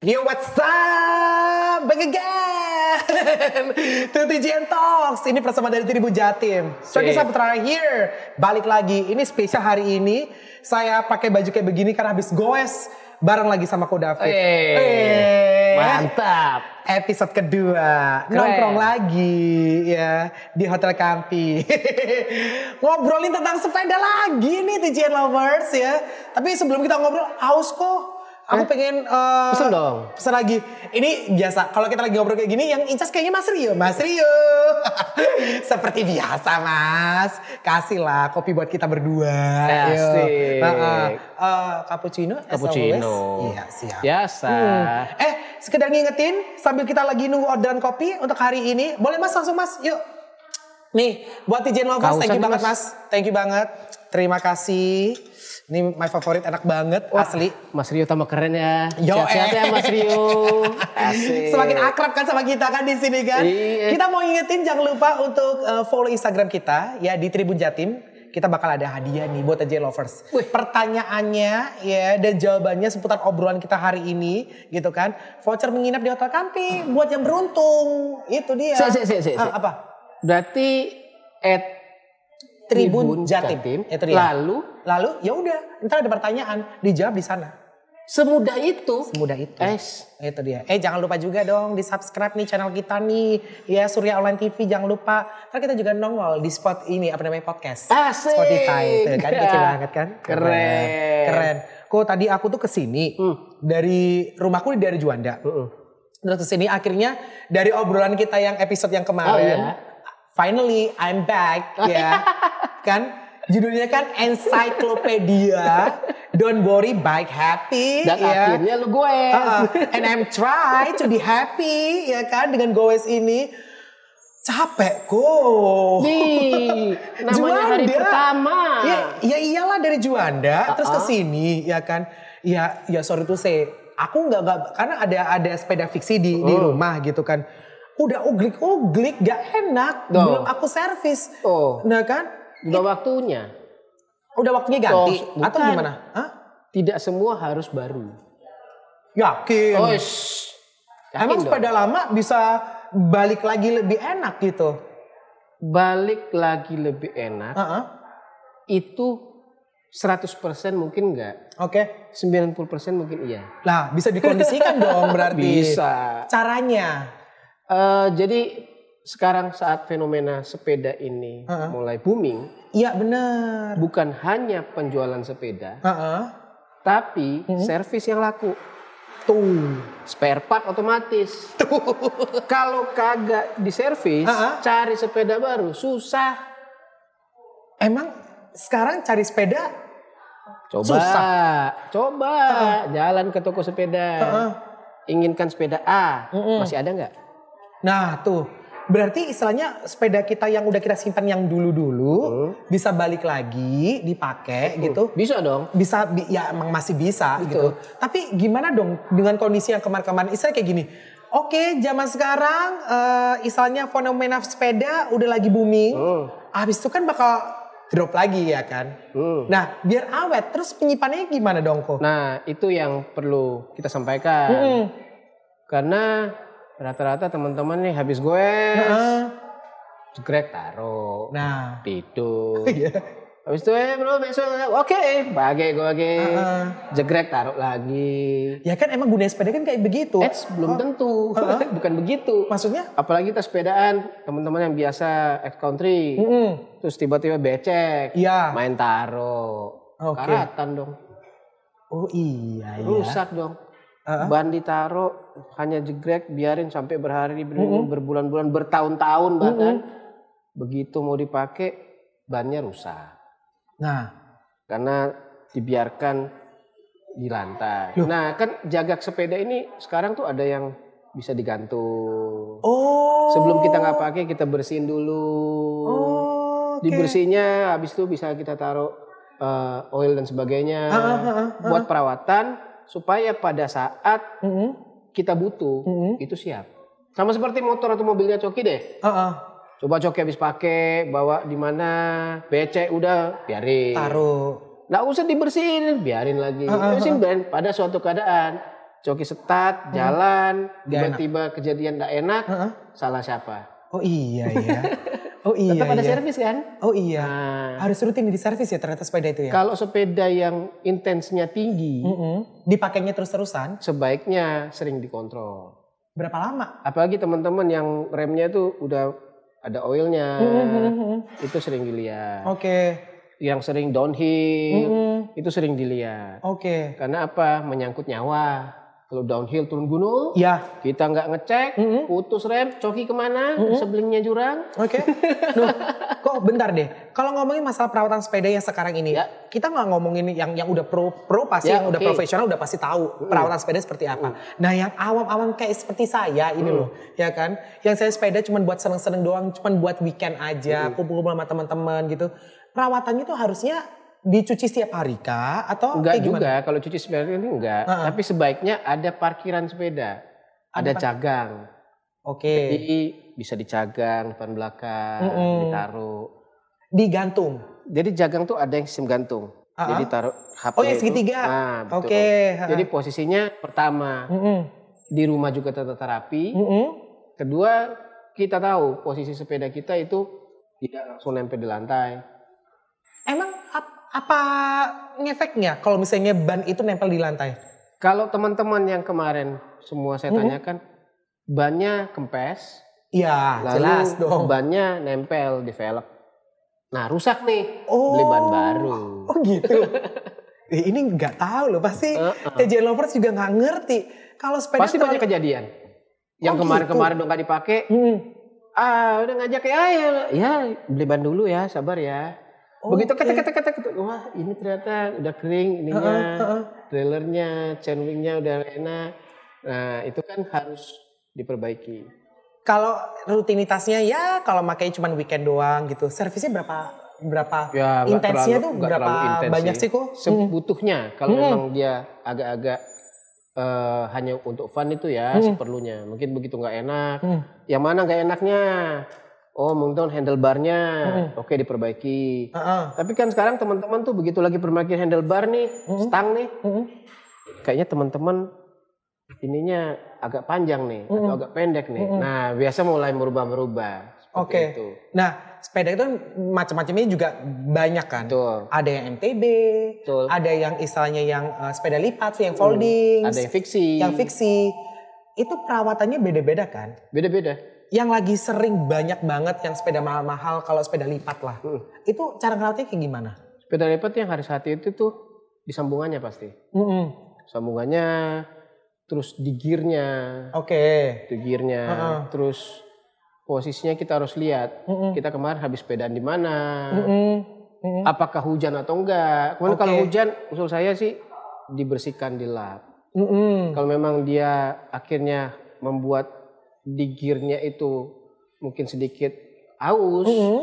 Yo what's up? Back again. To TGN Talks. Ini bersama dari Tribun Jatim. Sip. Saputra here. Balik lagi. Ini spesial hari ini. Saya pakai baju kayak begini karena habis goes Bareng lagi sama Ko David. Hey. Eh, Mantap. Episode kedua. Keren. Nongkrong lagi ya Di Hotel Kampi. Ngobrolin tentang sepeda lagi nih TGN Lovers ya. Tapi sebelum kita ngobrol Haus kok Aku pengen eh, Pesen dong. Pesan lagi. Ini biasa. Kalau kita lagi ngobrol kayak gini, yang incas kayaknya Mas Rio. Mas Rio. Seperti biasa, Mas. Kasihlah kopi buat kita berdua. Asik. Eh, cappuccino. as Cappuccino. always. Iya, siap. Biasa. Hmm. Eh, sekedar ngingetin sambil kita lagi nunggu orderan kopi untuk hari ini. Boleh Mas langsung Mas, yuk. Nih, buat Tijen Lovers, thank you banget Mas. Mas. Thank you banget. Terima kasih. Ini my favorit enak banget, asli. Mas Rio tambah keren ya. Yo, Sehat-sehat eh. ya Mas Rio. Asik. Semakin akrab kan sama kita kan di sini kan. Iya. Kita mau ingetin jangan lupa untuk uh, follow Instagram kita ya di Tribun Jatim. Kita bakal ada hadiah nih buat AJ Lovers. Pertanyaannya ya dan jawabannya seputar obrolan kita hari ini gitu kan. Voucher menginap di Hotel Kampi buat yang beruntung. Itu dia. Si, si, si, si, si. Ah, apa? Berarti at Tribun Jatim. Itu dia. Lalu Lalu ya udah, ntar ada pertanyaan, dijawab di sana. semudah itu. Semudah itu. Es. Itu dia. Eh jangan lupa juga dong di subscribe nih channel kita nih. Ya Surya Online TV jangan lupa. Karena kita juga nongol di spot ini apa namanya podcast. Asik. Spotify itu kan kece Ya. banget kan. Keren. Keren. Kok tadi aku tuh ke sini Hmm. dari rumahku di daerah Juanda. Heeh. Terus ke sini akhirnya dari obrolan kita yang episode yang kemarin. Oh, iya. Finally I'm back ya. kan judulnya kan encyclopedia. Don't worry, bike happy. Dan ya. akhirnya lu gue. Uh, and I'm try to be happy ya kan dengan goes ini. Capek kok. Nih, namanya hari Juanda. pertama. Ya, ya iyalah dari Juanda terus ke Uh-uh. sini ya kan. Ya ya sorry tuh say aku nggak nggak karena ada ada sepeda fiksi di di Oh. rumah gitu kan. Udah uglik-uglik gak enak. Tuh. Belum aku servis. Oh, Nah kan? Udah waktunya. Udah waktunya ganti atau bukan. gimana? Hah? Tidak semua harus baru. Yakin. Oh. Yakin Emang dong. sepeda lama bisa balik lagi lebih enak gitu? balik lagi lebih enak Heeh. itu 100% mungkin enggak. Oke. 90% mungkin iya. Nah, bisa dikondisikan dong berarti. Bisa. Caranya. Eh, jadi sekarang saat fenomena sepeda ini Heeh. mulai booming, Iya benar. bukan hanya penjualan sepeda, Heeh. tapi Hmm. servis yang laku. Tuh. Spare part otomatis. Kalau kagak diservis, Heeh. cari sepeda baru susah. Emang sekarang cari sepeda Coba, Susah. coba jalan ke toko sepeda. Heeh. Inginkan sepeda A, Mm-mm. masih ada nggak? Nah tuh, berarti istilahnya sepeda kita yang udah kita simpan yang dulu-dulu Hmm. bisa balik lagi dipakai gitu. Bisa dong. Bisa, bi- ya emang masih bisa gitu. Betul. Tapi gimana dong dengan kondisi yang kemarin-kemarin? Istilahnya kayak gini. Oke, zaman sekarang eh, istilahnya fenomena sepeda udah lagi booming. Hmm. Habis itu kan bakal drop lagi ya kan. Hmm. Nah, biar awet, terus penyimpanannya gimana dong kok? Nah, itu yang perlu kita sampaikan. Mm-mm. Karena rata-rata teman-teman nih habis gue jegrek taruh, Nah, tidur. iya. Habis itu eh bro besok oke, bagi gue lagi. Heeh. Jegrek taruh lagi. Ya kan emang guna sepeda kan kayak begitu. Eits, belum tentu. Bukan begitu. Maksudnya? Apalagi kita sepedaan, teman-teman yang biasa ex country, Mm-mm. terus tiba-tiba becek, Iya. main taro, Oke. karatan dong, Oh iya ya. rusak dong. Heeh. Ban ditaro hanya jegrek, biarin sampai berhari, ber- berbulan-bulan, bertahun-tahun bahkan. Begitu mau dipakai, bannya rusak Nah, karena dibiarkan di lantai. Nah kan jagak sepeda ini sekarang tuh ada yang bisa digantung. oh. Sebelum kita nggak pakai kita bersihin dulu. Oh, oke. Dibersihinnya habis itu bisa kita taruh eh, oil dan sebagainya Ah, ah, ah, ah. buat perawatan supaya pada saat Mm-mm. kita butuh Mm-mm. itu siap. Sama seperti motor atau mobilnya Coki deh. Heeh. Coba Coki habis pakai bawa di mana becek udah biarin. Taruh. Nggak usah dibersihin, biarin lagi. Ah, ah, Bersihin biarin pada suatu keadaan coki setat, jalan, Nggak tiba-tiba kejadian tidak enak, Heeh. salah siapa? Oh iya ya. Oh iya. Tetap ada iya. servis kan? Oh iya. Nah, Harus rutin di servis ya ternyata sepeda itu ya. kalau sepeda yang intensnya tinggi, Mm-mm. Dipakainya terus-terusan. sebaiknya sering dikontrol. Berapa lama? Apalagi teman-teman yang remnya itu udah ada oilnya, Mm-mm. itu sering dilihat. Oke. Yang sering downhill, Mm-mm. itu sering dilihat. Oke. Karena apa? Menyangkut nyawa. Kalau downhill turun gunung, Ya. kita nggak ngecek, Mm-mm. putus rem, coki ke mana, sebelingnya jurang. Oke. Duh, kok bentar deh. Kalau ngomongin masalah perawatan sepeda yang sekarang ini, Ya. kita nggak ngomongin yang yang udah pro pro pasti Ya, yang udah oke. profesional udah pasti tahu perawatan sepeda seperti apa. Nah, yang awam-awam kayak seperti saya ini loh, ya kan? Yang saya sepeda cuma buat seneng-seneng doang, cuma buat weekend aja, kumpul-kumpul sama teman-teman gitu. Perawatannya tuh harusnya dicuci setiap hari kah atau Enggak kayak gimana? juga, kalau cuci sepeda ini enggak. Uh-uh. Tapi sebaiknya ada parkiran sepeda. Ada cagang. Oke. Jadi bisa dicagang depan belakang, Mm-mm. ditaruh. Digantung. Jadi jagang tuh ada yang sistem gantung. Uh-uh. Jadi taruh HP Oh, itu. segitiga. Nah. Oke. Jadi posisinya pertama Mm-mm. di rumah juga tertata rapi. Mm-mm. Kedua, kita tahu posisi sepeda kita itu tidak langsung nempel di lantai. Emang apa ngefeknya kalau misalnya ban itu nempel di lantai? Kalau teman-teman yang kemarin semua saya Mm-mm. tanyakan, bannya kempes, Iya, lalu jelas dong. bannya nempel di velg. Nah, rusak nih, Oh. beli ban baru. Oh gitu. Eh, ini nggak tahu loh, pasti Uh-uh. TJ lovers juga nggak ngerti. Kalau sepeda Pasti banyak kejadian. Yang Oh, kemarin-kemarin udah nggak dipakai, Hmm. ah udah ngajak ya, ya, ya beli ban dulu ya, sabar ya. Begitu Oke. ketek ketek ketek, wah ini ternyata udah kering ininya, Heeh, heeh. trailernya, chainwingnya udah enak. Nah itu kan harus diperbaiki. Kalau rutinitasnya ya kalau makanya cuma weekend doang gitu. Servisnya berapa berapa Ya intensnya terlalu- tuh berapa terlalu intens banyak sih kok? Hmm. Sebutuhnya kalau Hmm. memang dia agak-agak eh, hanya untuk fun itu ya Hmm. seperlunya. Mungkin begitu nggak enak. Hmm. Yang mana nggak enaknya? Oh mungkin handlebarnya, Hmm. oke diperbaiki. Heeh. Tapi kan sekarang teman-teman tuh begitu lagi perbaiki handlebar nih, Hmm. stang nih, Heeh. kayaknya teman-teman ininya agak panjang nih atau Mm-mm. agak pendek nih. Mm-mm. Nah biasa mulai merubah-merubah. Oke. Itu. Nah, sepeda itu macam-macamnya juga banyak kan. Betul. Ada yang MTB, Betul. ada yang istilahnya yang eh, sepeda lipat, yang folding, Ada yang fiksi. yang fiksi. Itu perawatannya beda-beda kan? Beda-beda. Yang lagi sering banyak banget yang sepeda mahal-mahal kalau sepeda lipat lah. Mm. Itu cara ngerawatnya kayak gimana? Sepeda lipat yang harus hati itu tuh di sambungannya pasti. Mm-mm. Sambungannya, terus di gearnya, Oke. di gearnya, Heeh. terus posisinya kita harus lihat. Mm-mm. Kita kemarin habis sepedaan di mana, Mm-mm. Mm-mm. apakah hujan atau enggak. Kemudian Oke. kalau hujan, usul saya sih dibersihkan di lap. Mm-mm. Kalau memang dia akhirnya membuat di gearnya itu mungkin sedikit aus, Mm-mm.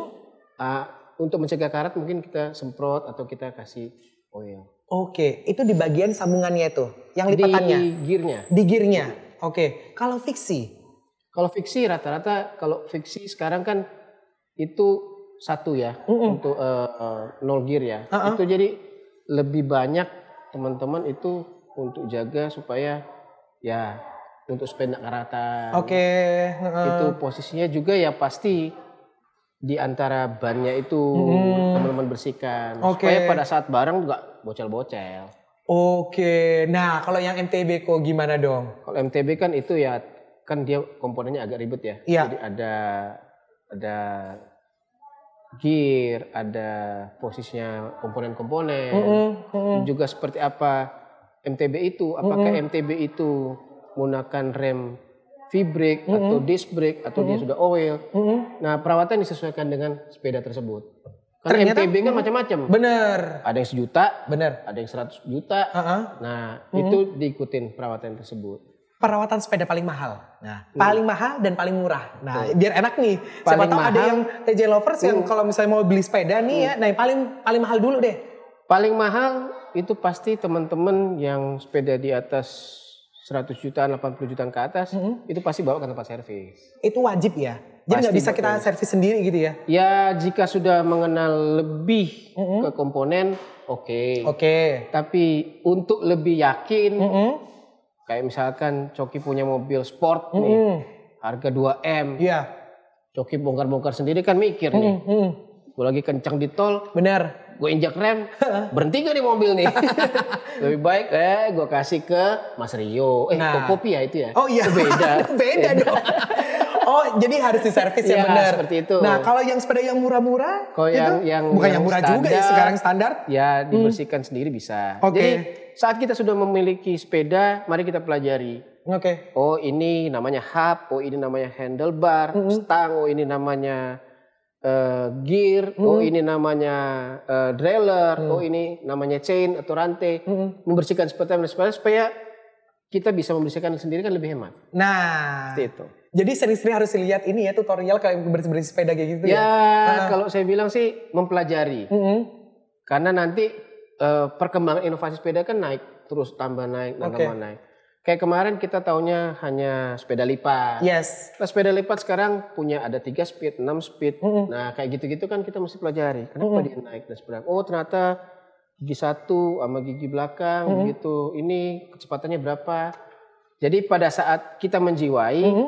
ah, untuk mencegah karat mungkin kita semprot atau kita kasih oil. Oke, itu di bagian sambungannya itu, yang Di lipatannya, gearnya. di gearnya. Oke, kalau fiksi, Kalau fiksi rata-rata kalau fiksi sekarang kan itu satu ya Mm-mm. untuk eh, eh, nol gear ya. Uh-uh. Itu jadi lebih banyak teman-teman itu untuk jaga supaya ya untuk sepeda karatan. oke, heeh. Itu posisinya juga ya pasti di antara bannya itu Mm. teman-teman bersihkan Oke. supaya pada saat bareng nggak bocel-bocel. Oke, nah kalau yang MTB kok gimana dong? Kalau MTB kan itu ya kan dia komponennya agak ribet ya. Iya. Jadi ada ada gear, ada posisinya komponen-komponen. Mm-mm, mm-mm. Juga seperti apa MTB itu? Apakah MTB itu menggunakan rem V-brake atau disc brake atau dia sudah oil? Mm-mm. Nah, perawatan disesuaikan dengan sepeda tersebut. Karena Ternyata- MTB kan macam-macam. Bener, Ada yang sejuta, bener. ada yang 100 juta. Heeh. Nah, itu diikutin perawatan tersebut. Perawatan sepeda paling mahal. Nah, paling mahal dan paling murah. Nah, Betul. biar enak nih. Siapa Paling tahu ada yang TJ lovers yang kalau misalnya mau beli sepeda nih ya, nah yang paling paling mahal dulu deh. Paling mahal itu pasti teman-teman yang sepeda di atas 100 jutaan, 80 jutaan ke atas, Mhm. itu pasti bawa ke tempat servis. Itu wajib ya. Jadi nggak bisa kita servis sendiri gitu ya. Ya jika sudah mengenal lebih Mhm. ke komponen, oke. Oke. Tapi untuk lebih yakin, Mm-mm. Kayak misalkan Coki punya mobil sport nih, Mm. harga 2M. Iya. Coki bongkar-bongkar sendiri kan mikir nih. Mm, mm. Gue lagi kencang di tol, Bener. Gue injak rem, berhenti gak nih mobil nih? Lebih baik eh gue kasih ke Mas Rio. Eh, Nah. kopi ya itu ya? Oh iya. Beda. Beda dong. Oh, jadi harus diservis ya Iya, benar. seperti itu. Nah, kalau yang sepeda yang murah-murah, Kalau yang- itu yang- bukan yang yang murah juga ya standar. sekarang standar. Ya dibersihkan sendiri bisa. Oke. Jadi saat kita sudah memiliki sepeda, mari kita pelajari. Oke. Oh ini namanya hub, oh ini namanya handlebar, stang, oh ini namanya eh, gear, oh ini namanya eh, derailleur, oh ini namanya chain atau rantai. Membersihkan sepeda sepeda supaya kita bisa membersihkan sendiri kan lebih hemat. Nah, Seperti itu. jadi sering-sering harus lihat ini ya tutorial kayak bersih-bersih sepeda kayak gitu ya. Ya kalau saya bilang sih mempelajari. Mm-mm. Karena nanti eh, perkembangan inovasi sepeda kan naik terus tambah naik dan tambah naik. Kayak kemarin kita taunya hanya sepeda lipat. Yes. Nah, sepeda lipat sekarang punya ada 3 speed, 6 speed. Mm-mm. Nah, kayak gitu-gitu kan kita mesti pelajari. Kenapa dia naik dan seberapa? Oh, ternyata gigi satu sama gigi belakang gitu. Ini kecepatannya berapa? Jadi pada saat kita menjiwai, Mm-mm.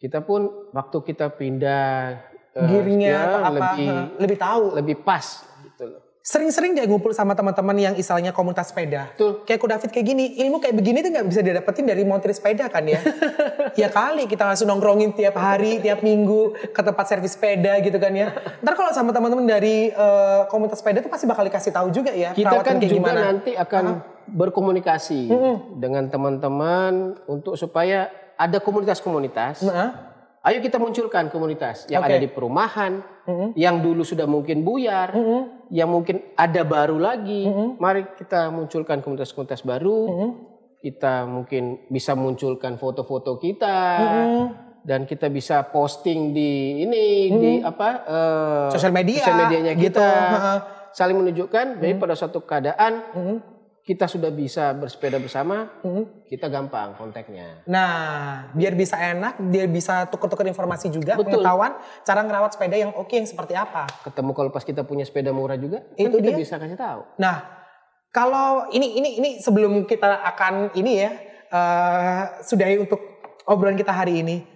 kita pun waktu kita pindah apa lebih lebih tahu. lebih pas gitu loh. Sering-sering dia ngumpul sama teman-teman yang istilahnya komunitas sepeda. Betul. Kayak Ko David kayak gini, ilmu kayak begini tuh nggak bisa didapetin dari montir sepeda kan ya. ya kali kita langsung nongkrongin tiap hari, tiap minggu ke tempat servis sepeda gitu kan ya. Ntar kalau sama teman-teman dari eh, komunitas sepeda tuh pasti bakal dikasih tahu juga ya. Kita kan kayak juga gimana. nanti akan berkomunikasi dengan teman-teman untuk supaya ada komunitas-komunitas. Nah, Ayo kita munculkan komunitas yang Oke. ada di perumahan, yang dulu sudah mungkin buyar, yang mungkin ada baru lagi. Mari kita munculkan komunitas-komunitas baru. Kita mungkin bisa munculkan foto-foto kita dan kita bisa posting di ini di apa eh, Sosial media, sosial medianya gitu. kita saling menunjukkan. Jadi pada suatu keadaan Mhm. Kita sudah bisa bersepeda bersama, kita gampang kontaknya. Nah, biar bisa enak, biar bisa tuker-tuker informasi juga, Betul. pengetahuan cara ngerawat sepeda yang oke yang seperti apa. Ketemu kalau pas kita punya sepeda murah juga, kan Itu kita dia. bisa kasih tahu. Nah, kalau ini ini ini sebelum kita akan ini ya eh sudahi untuk obrolan kita hari ini,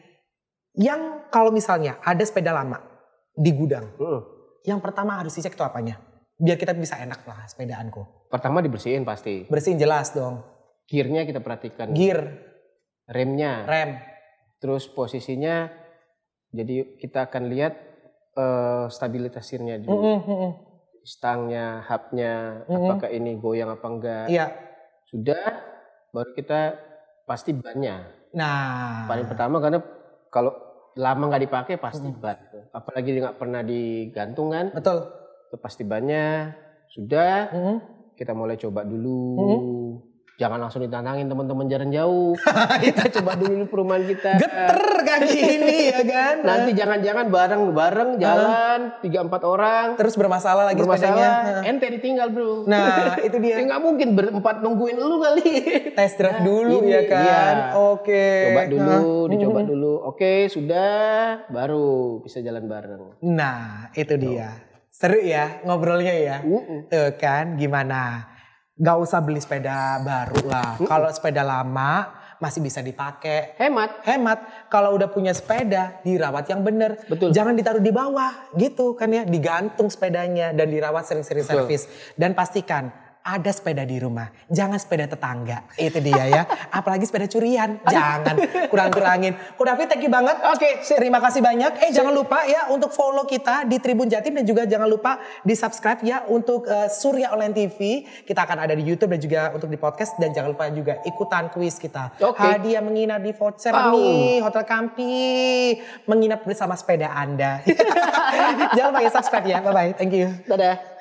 yang kalau misalnya ada sepeda lama di gudang, Hmm. yang pertama harus dicek itu apanya, biar kita bisa enak lah sepedaanku. Pertama dibersihin pasti. Bersihin jelas dong, Gearnya kita perhatikan. gear, Remnya. rem, Terus posisinya, jadi kita akan lihat eh, stabilitas dulu. Mm-mm, mm-mm. Stangnya, hubnya, apakah ini goyang apa enggak. iya. Sudah, baru kita pasti bannya. Nah, Paling pertama karena kalau lama nggak dipakai pasti ban. Apalagi nggak pernah digantung kan, betul. Itu pasti bannya. Sudah, Mm-mm. kita mulai coba dulu. Jangan langsung ditantangin teman-teman jalan jauh. kita coba dulu perumahan kita. Geter kaki ini ya kan. Nanti jangan-jangan bareng-bareng jalan tiga empat orang Terus bermasalah lagi sepedanya. bermasalah, ente ditinggal bro. Nah, itu dia. Ya nggak mungkin berempat nungguin lu kali. Tes drive dulu ini, ya kan. iya. Oke. Coba dulu, Nah, dicoba dulu. Oke, sudah, baru bisa jalan bareng. Nah, itu dia. Seru ya ngobrolnya ya. Mm-mm. Tuh kan gimana? Gak usah beli sepeda baru lah. Kalau sepeda lama masih bisa dipakai. Hemat. Hemat. Kalau udah punya sepeda dirawat yang bener. Betul. Jangan ditaruh di bawah gitu kan ya. Digantung sepedanya dan dirawat sering-sering servis. Dan pastikan ada sepeda di rumah. Jangan sepeda tetangga. Itu dia ya. Apalagi sepeda curian. Jangan kurang-kurangin. Kudafi thank you banget. Oke, terima kasih banyak. Eh jangan lupa ya untuk follow kita di Tribun Jatim dan juga jangan lupa di subscribe ya untuk eh, Surya Online TV. Kita akan ada di YouTube dan juga untuk di podcast dan jangan lupa juga ikutan kuis kita. Oke. Hadiah menginap di voucher Au. nih Hotel Kampi. Menginap bersama sepeda Anda. jangan lupa ya subscribe ya. Bye bye. Thank you. Dadah.